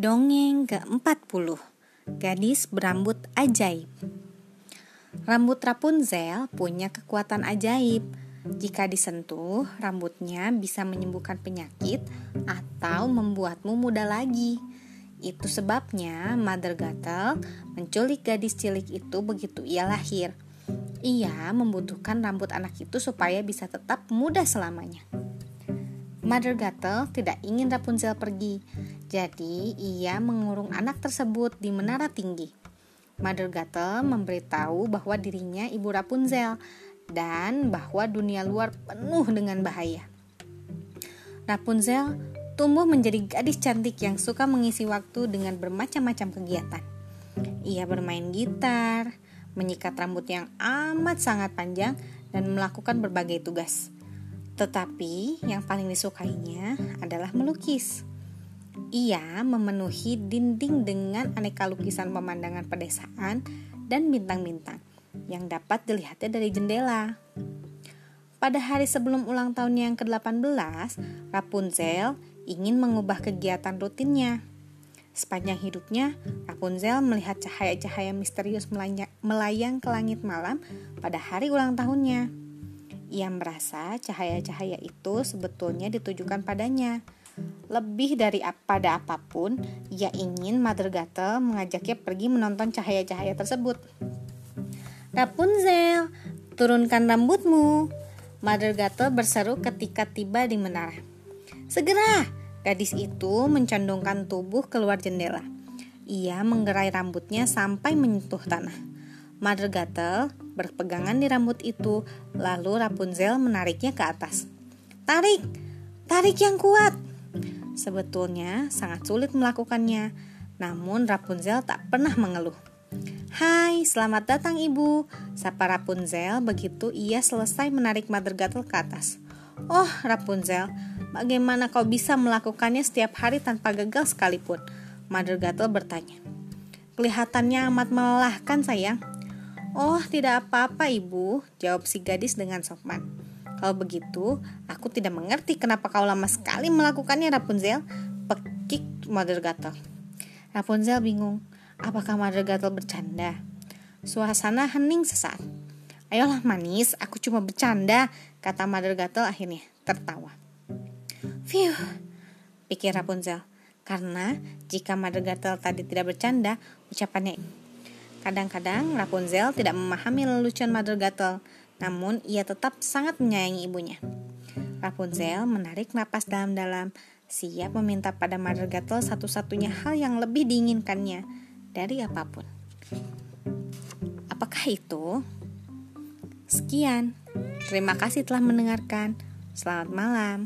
Dongeng ke-40 Gadis berambut ajaib. Rambut Rapunzel punya kekuatan ajaib. Jika disentuh, rambutnya bisa menyembuhkan penyakit atau membuatmu muda lagi. Itu sebabnya Mother Gatel menculik gadis cilik itu begitu ia lahir. Ia membutuhkan rambut anak itu supaya bisa tetap muda selamanya. Mother Gatel tidak ingin Rapunzel pergi, jadi ia mengurung anak tersebut di menara tinggi. Mother Gatel memberitahu bahwa dirinya ibu Rapunzel dan bahwa dunia luar penuh dengan bahaya. Rapunzel tumbuh menjadi gadis cantik yang suka mengisi waktu dengan bermacam-macam kegiatan. Ia bermain gitar, menyikat rambut yang amat sangat panjang, dan melakukan berbagai tugas. Tetapi yang paling disukainya adalah melukis. Ia memenuhi dinding dengan aneka lukisan pemandangan pedesaan dan bintang-bintang yang dapat dilihatnya dari jendela. Pada hari sebelum ulang tahun yang ke-18, Rapunzel ingin mengubah kegiatan rutinnya. Sepanjang hidupnya, Rapunzel melihat cahaya-cahaya misterius melayang ke langit malam pada hari ulang tahunnya. Ia merasa cahaya-cahaya itu sebetulnya ditujukan padanya. Lebih dari pada apa pun, ia ingin Mother Gatel mengajaknya pergi menonton cahaya-cahaya tersebut. Rapunzel, turunkan rambutmu. Mother Gatel berseru ketika tiba di menara. Segera, gadis itu mencondongkan tubuh keluar jendela. Ia menggerai rambutnya sampai menyentuh tanah. Mother Gatel berpegangan di rambut itu, lalu Rapunzel menariknya ke atas. Tarik, tarik yang kuat. Sebetulnya sangat sulit melakukannya, namun Rapunzel tak pernah mengeluh. Hai, selamat datang ibu, sapa Rapunzel begitu ia selesai menarik Mother Gatel ke atas. Oh, Rapunzel, bagaimana kau bisa melakukannya setiap hari tanpa gagal sekalipun? Mother Gatel bertanya. Kelihatannya amat melelahkan sayang. Oh, tidak apa-apa ibu, jawab si gadis dengan sopan. Kalau begitu, aku tidak mengerti kenapa kau lama sekali melakukannya Rapunzel, pekik Mother Gatel. Rapunzel bingung, apakah Mother Gatel bercanda? Suasana hening sesaat. Ayolah manis, aku cuma bercanda, kata Mother Gatel akhirnya tertawa. Phew, pikir Rapunzel. Karena jika Mother Gatel tadi tidak bercanda, ucapannya Kadang-kadang Rapunzel tidak memahami lelucon Mother Gatel, namun ia tetap sangat menyayangi ibunya. Rapunzel menarik napas dalam-dalam, siap meminta pada Mother Gatel satu-satunya hal yang lebih diinginkannya dari apa pun. Apakah itu? Sekian. Terima kasih telah mendengarkan. Selamat malam.